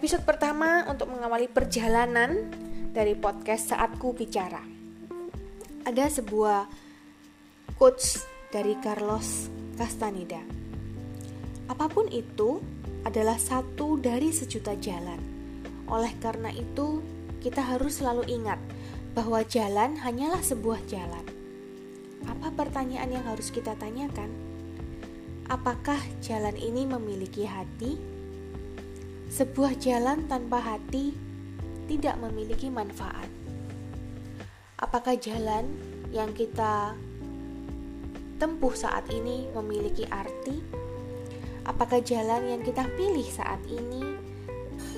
Episode pertama untuk mengawali perjalanan dari podcast Saatku Bicara. Ada sebuah quotes dari Carlos Castaneda. Apa pun itu adalah satu dari sejuta jalan. Oleh karena itu, kita harus selalu ingat bahwa jalan hanyalah sebuah jalan. Apa pertanyaan yang harus kita tanyakan? Apakah jalan ini memiliki hati? Sebuah jalan tanpa hati tidak memiliki manfaat. Apakah jalan yang kita tempuh saat ini memiliki arti? Apakah jalan yang kita pilih saat ini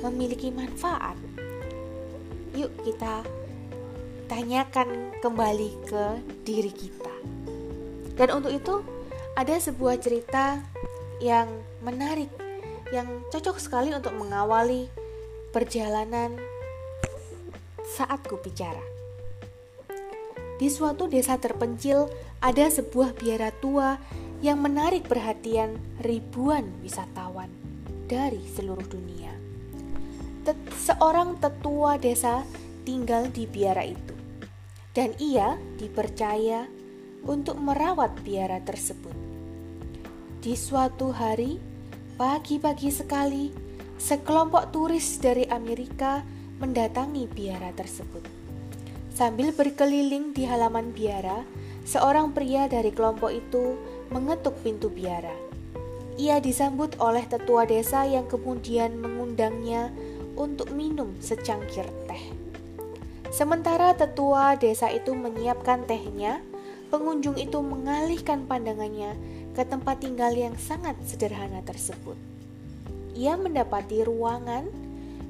memiliki manfaat? Yuk, kita tanyakan kembali ke diri kita. Dan untuk itu, ada sebuah cerita yang menarik yang cocok sekali untuk mengawali perjalanan saat ku bicara. Di suatu desa terpencil ada sebuah biara tua yang menarik perhatian ribuan wisatawan dari seluruh dunia. Tet seorang tetua desa tinggal di biara itu, dan ia dipercaya untuk merawat biara tersebut. Di suatu hari, Pagi-pagi sekali, sekelompok turis dari Amerika mendatangi biara tersebut. Sambil berkeliling di halaman biara, seorang pria dari kelompok itu mengetuk pintu biara. Ia disambut oleh tetua desa yang kemudian mengundangnya untuk minum secangkir teh. Sementara tetua desa itu menyiapkan tehnya, pengunjung itu mengalihkan pandangannya ke tempat tinggal yang sangat sederhana tersebut. Ia mendapati ruangan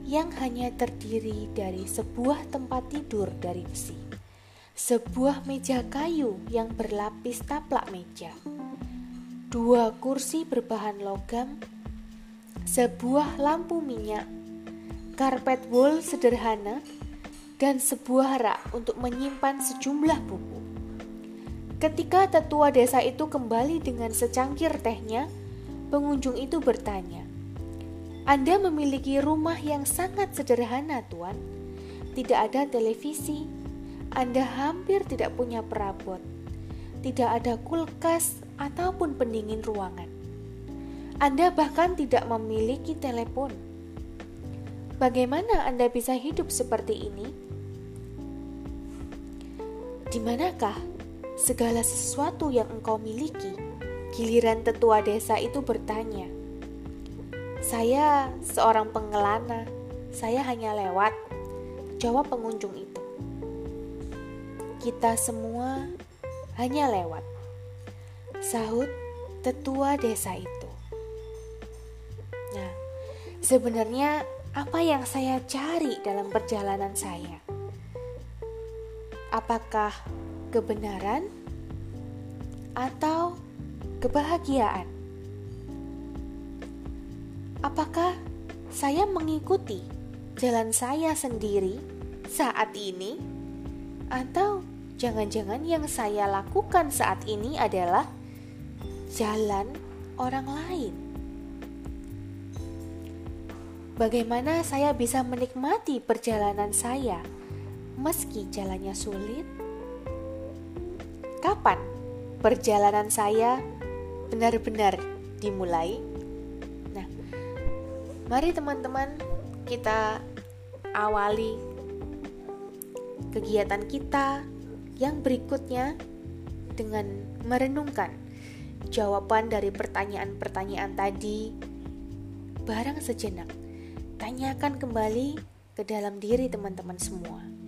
yang hanya terdiri dari sebuah tempat tidur dari besi, sebuah meja kayu yang berlapis taplak meja, dua kursi berbahan logam, sebuah lampu minyak, karpet wool sederhana, dan sebuah rak untuk menyimpan sejumlah buku. Ketika tetua desa itu kembali dengan secangkir tehnya, pengunjung itu bertanya, "Anda memiliki rumah yang sangat sederhana, Tuan. Tidak ada televisi, Anda hampir tidak punya perabot, tidak ada kulkas ataupun pendingin ruangan. Anda bahkan tidak memiliki telepon. Bagaimana Anda bisa hidup seperti ini?" Di manakah segala sesuatu yang engkau miliki? Giliran tetua desa itu bertanya, "Saya seorang pengelana, saya hanya lewat." Jawab pengunjung itu, "Kita semua hanya lewat." Sahut tetua desa itu. Nah, sebenarnya apa yang saya cari dalam perjalanan saya? Apakah kebenaran atau kebahagiaan? Apakah saya mengikuti jalan saya sendiri saat ini, atau jangan-jangan yang saya lakukan saat ini adalah jalan orang lain? Bagaimana saya bisa menikmati perjalanan saya meski jalannya sulit? Kapan perjalanan saya benar-benar dimulai? Nah, mari teman-teman kita awali kegiatan kita yang berikutnya dengan merenungkan jawaban dari pertanyaan-pertanyaan tadi barang sejenak. Tanyakan kembali ke dalam diri teman-teman semua.